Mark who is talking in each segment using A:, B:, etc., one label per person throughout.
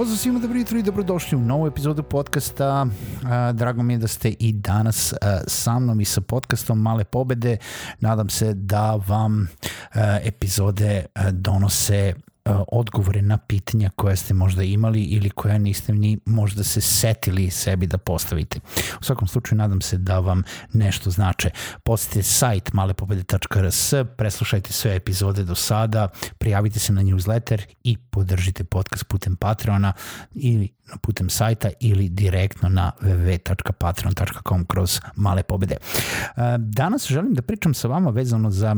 A: Pozdrav svima, dobro jutro i dobrodošli u novu epizodu podcasta. Drago mi je da ste i danas sa mnom i sa podcastom Male pobede. Nadam se da vam epizode donose odgovore na pitanja koja ste možda imali ili koja niste ni možda se setili sebi da postavite. U svakom slučaju nadam se da vam nešto znače. Posjetite sajt malepobede.rs, preslušajte sve epizode do sada, prijavite se na newsletter i podržite podcast putem Patreona ili putem sajta ili direktno na www.patreon.com kroz male pobede. E, danas želim da pričam sa vama vezano za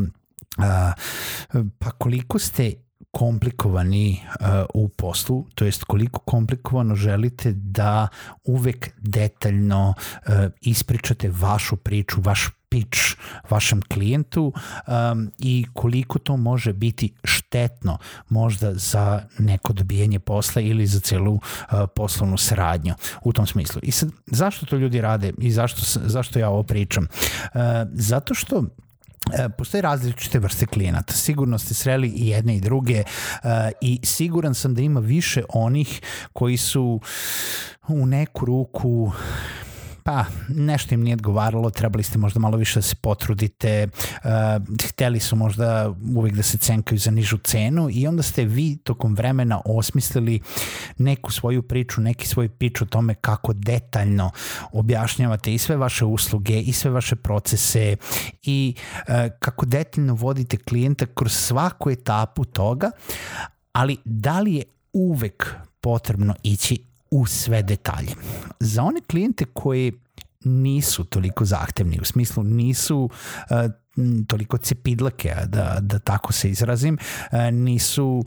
A: pa koliko ste komplikovani uh, u poslu, to jest koliko komplikovano želite da uvek detaljno uh, ispričate vašu priču, vaš pitch vašem klijentu um, i koliko to može biti štetno možda za neko dobijanje posla ili za celu uh, poslovnu saradnju u tom smislu. I sad, zašto to ljudi rade i zašto, zašto ja ovo pričam? Uh, zato što postoje različite vrste klijenata. Sigurno ste sreli i jedne i druge e, i siguran sam da ima više onih koji su u neku ruku pa nešto im nije odgovaralo, trebali ste možda malo više da se potrudite, uh, hteli su možda uvek da se cenkaju za nižu cenu i onda ste vi tokom vremena osmislili neku svoju priču, neki svoj pič o tome kako detaljno objašnjavate i sve vaše usluge i sve vaše procese i uh, kako detaljno vodite klijenta kroz svaku etapu toga, ali da li je uvek potrebno ići u sve detalje. Za one klijente koji nisu toliko zahtevni, u smislu nisu uh, toliko cepidlake, da, da tako se izrazim, uh, nisu uh,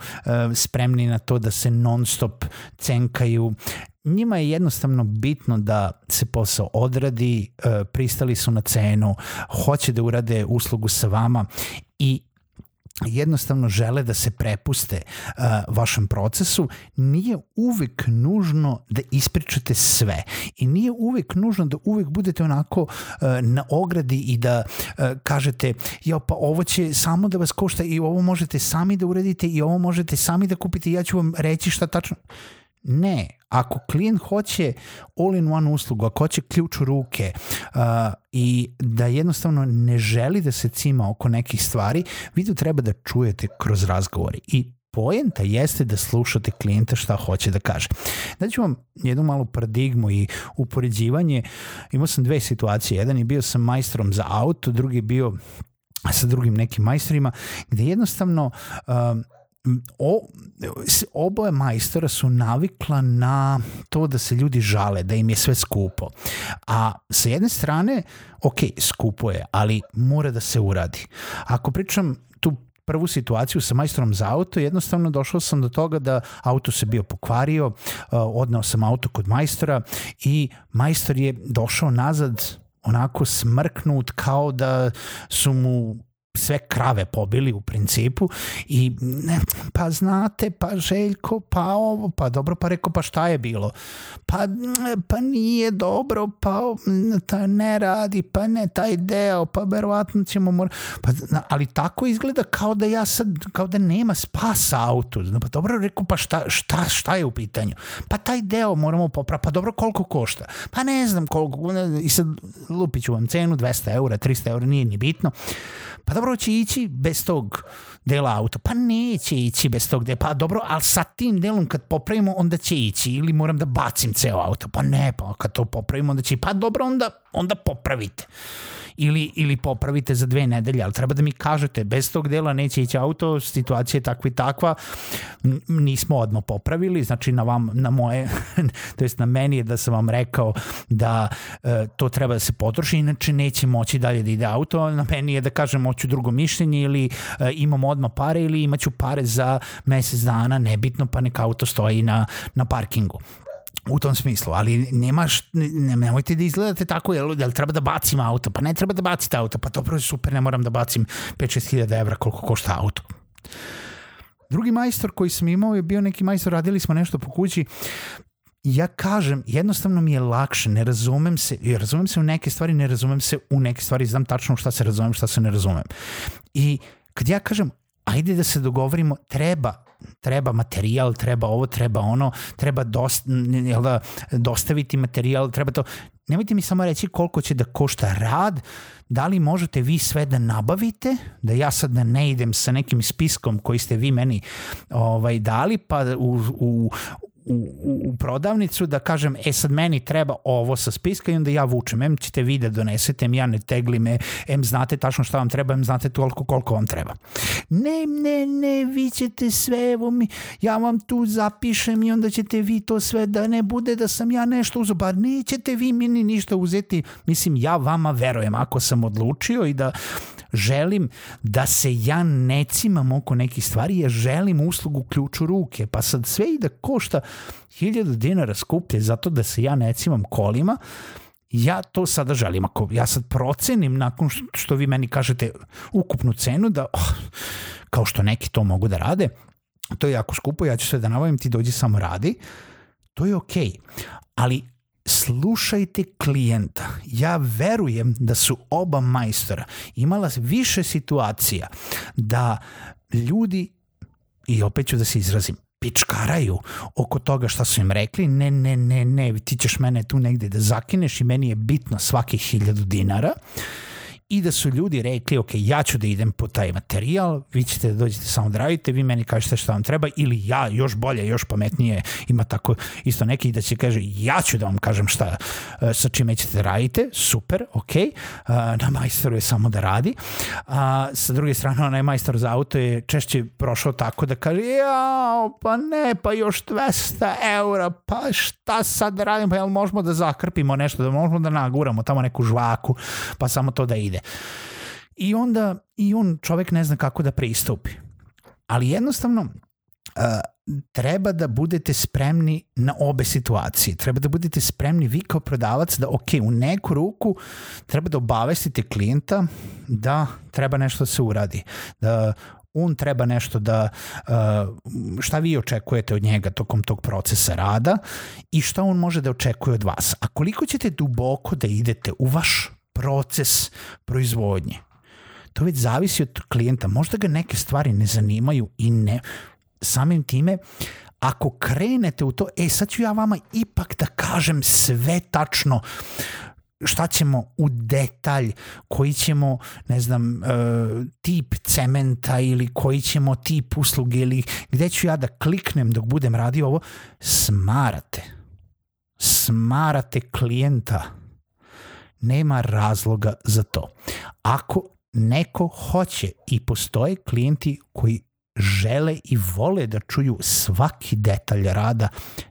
A: spremni na to da se non stop cenkaju, njima je jednostavno bitno da se posao odradi, pristali su na cenu, hoće da urade uslugu sa vama i jednostavno žele da se prepuste uh, vašem procesu, nije uvek nužno da ispričate sve. I nije uvek nužno da uvek budete onako uh, na ogradi i da uh, kažete ja pa ovo će samo da vas košta i ovo možete sami da uradite i ovo možete sami da kupite ja ću vam reći šta tačno Ne, ako klijent hoće all-in-one uslugu, ako hoće ključ u ruke uh, i da jednostavno ne želi da se cima oko nekih stvari, vi to treba da čujete kroz razgovori i poenta jeste da slušate klijenta šta hoće da kaže. ću vam jednu malu paradigmu i upoređivanje. Imao sam dve situacije. Jedan je bio sa majstorom za auto, drugi je bio sa drugim nekim majstorima, gde jednostavno uh, o, oboje majstora su navikla na to da se ljudi žale, da im je sve skupo. A sa jedne strane, ok, skupo je, ali mora da se uradi. Ako pričam tu prvu situaciju sa majstorom za auto, jednostavno došao sam do toga da auto se bio pokvario, odneo sam auto kod majstora i majstor je došao nazad onako smrknut kao da su mu sve krave pobili u principu i ne, pa znate, pa Željko, pa ovo, pa dobro, pa rekao, pa šta je bilo? Pa, pa nije dobro, pa ta ne radi, pa ne taj deo, pa verovatno ćemo mora... Pa, ali tako izgleda kao da ja sad, kao da nema spasa auto. Pa dobro, rekao, pa šta, šta, šta je u pitanju? Pa taj deo moramo popraviti, pa dobro, koliko košta? Pa ne znam koliko, i sad lupit ću vam cenu, 200 eura, 300 eura, nije ni bitno pa dobro će ići bez tog dela auta. Pa neće ići bez tog dela. Pa dobro, ali sa tim delom kad popravimo, onda će ići. Ili moram da bacim ceo auto. Pa ne, pa kad to popravimo, onda će Pa dobro, onda, onda popravite. Ili, ili popravite za dve nedelje, ali treba da mi kažete, bez tog dela neće ići auto, situacija je takva i takva, nismo odmah popravili, znači na vam, na moje, to jest na meni je da sam vam rekao da e, to treba da se potroši, inače neće moći dalje da ide auto, na meni je da kažem moću drugo mišljenje ili e, imam odmah pare ili imaću pare za mesec dana, nebitno, pa neka auto stoji na, na parkingu u tom smislu, ali nemaš, ne, nemojte da izgledate tako, jel, jel treba da bacim auto, pa ne treba da bacite auto, pa dobro super, ne moram da bacim 5-6 hiljada evra koliko košta auto. Drugi majstor koji sam imao je bio neki majstor, radili smo nešto po kući, ja kažem, jednostavno mi je lakše, ne razumem se, ja razumem se u neke stvari, ne razumem se u neke stvari, znam tačno šta se razumem, šta se ne razumem. I kad ja kažem, ajde da se dogovorimo, treba treba materijal, treba ovo, treba ono, treba dost, jel da, dostaviti materijal, treba to. Nemojte mi samo reći koliko će da košta rad, da li možete vi sve da nabavite, da ja sad da ne idem sa nekim spiskom koji ste vi meni ovaj, dali, pa u, u, u, u prodavnicu da kažem, e sad meni treba ovo sa spiska i onda ja vučem, em ćete vi da donesete, em ja ne tegli me, em znate tačno šta vam treba, em znate toliko koliko vam treba. Ne, ne, ne, vi ćete sve, evo mi, ja vam tu zapišem i onda ćete vi to sve, da ne bude da sam ja nešto uzao, bar nećete vi meni ništa uzeti, mislim, ja vama verujem, ako sam odlučio i da želim da se ja ne cimam oko nekih stvari, ja želim uslugu ključu ruke, pa sad sve i da košta hiljadu dinara skuplje zato da se ja ne cimam kolima, ja to sada želim. Ako ja sad procenim nakon što vi meni kažete ukupnu cenu da, oh, kao što neki to mogu da rade, to je jako skupo, ja ću sve da nabavim, ti dođi samo radi, to je okej. Okay. Ali slušajte klijenta. Ja verujem da su oba majstora imala više situacija da ljudi, i opet ću da se izrazim, pičkaraju oko toga šta su im rekli, ne, ne, ne, ne, ti ćeš mene tu negde da zakineš i meni je bitno svaki hiljadu dinara. Uh, i da su ljudi rekli, ok, ja ću da idem po taj materijal, vi ćete da dođete samo da radite, vi meni kažete šta vam treba, ili ja, još bolje, još pametnije, ima tako isto neki da će kaže, ja ću da vam kažem šta, e, sa čime ćete da radite, super, ok, e, na majstoru je samo da radi, a sa druge strane, onaj majstor za auto je češće prošao tako da kaže, jao, pa ne, pa još 200 eura, pa šta sad da radim, pa jel možemo da zakrpimo nešto, da možemo da naguramo tamo neku žvaku, pa samo to da ide ide. I onda i on čovek ne zna kako da pristupi. Ali jednostavno uh, treba da budete spremni na obe situacije. Treba da budete spremni vi kao prodavac da ok, u neku ruku treba da obavestite klijenta da treba nešto da se uradi. Da on treba nešto da, uh, šta vi očekujete od njega tokom tog procesa rada i šta on može da očekuje od vas. A koliko ćete duboko da idete u vaš proces proizvodnje. To već zavisi od klijenta. Možda ga neke stvari ne zanimaju i ne samim time ako krenete u to, e sad ću ja vama ipak da kažem sve tačno šta ćemo u detalj, koji ćemo, ne znam, uh, tip cementa ili koji ćemo tip usluge ili gde ću ja da kliknem dok budem radio ovo, smarate. Smarate klijenta nema razloga za to. Ako neko hoće i postoje klijenti koji žele i vole da čuju svaki detalj rada,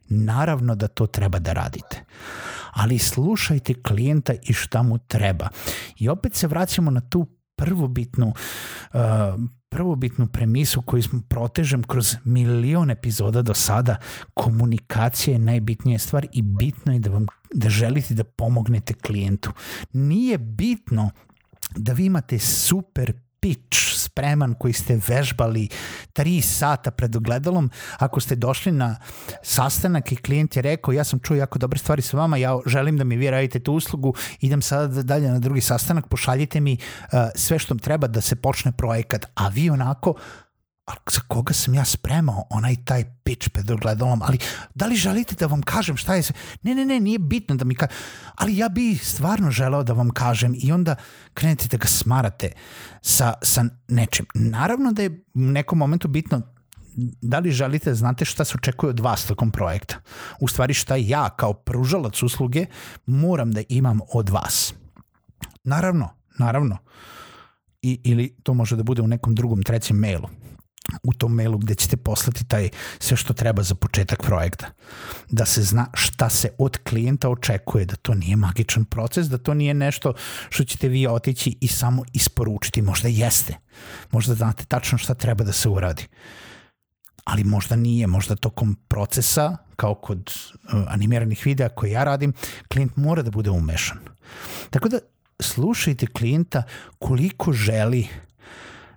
A: naravno da to treba da radite. Ali slušajte klijenta i šta mu treba. I opet se vraćamo na tu prvobitnu uh, prvobitnu premisu koju smo protežem kroz milion epizoda do sada, komunikacija je najbitnija stvar i bitno je da vam da želite da pomognete klijentu. Nije bitno da vi imate super pitch spreman koji ste vežbali tri sata pred ogledalom, ako ste došli na sastanak i klijent je rekao ja sam čuo jako dobre stvari sa vama, ja želim da mi vi radite tu uslugu, idem sada dalje na drugi sastanak, pošaljite mi uh, sve što treba da se počne projekat, a vi onako a za koga sam ja spremao onaj taj pitch pred ogledalom, ali da li želite da vam kažem šta je sve? Ne, ne, ne, nije bitno da mi kažem, ali ja bi stvarno želeo da vam kažem i onda krenete da ga smarate sa, sa nečim. Naravno da je u nekom momentu bitno da li želite da znate šta se očekuje od vas tokom projekta. U stvari šta ja kao pružalac usluge moram da imam od vas. Naravno, naravno. I, ili to može da bude u nekom drugom, trećem mailu u tom mailu gde ćete poslati taj sve što treba za početak projekta. Da se zna šta se od klijenta očekuje, da to nije magičan proces, da to nije nešto što ćete vi otići i samo isporučiti. Možda jeste. Možda znate tačno šta treba da se uradi. Ali možda nije, možda tokom procesa, kao kod uh, animiranih videa koje ja radim, klijent mora da bude umešan. Tako da slušajte klijenta koliko želi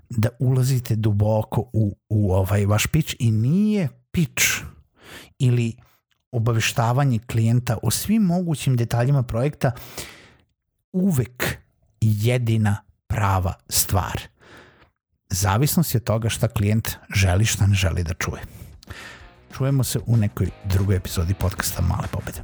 A: da ulazite duboko u, u ovaj vaš pitch i nije pitch ili obaveštavanje klijenta o svim mogućim detaljima projekta uvek jedina prava stvar. Zavisnost je toga šta klijent želi, šta ne želi da čuje. Čujemo se u nekoj drugoj epizodi podcasta Male pobede.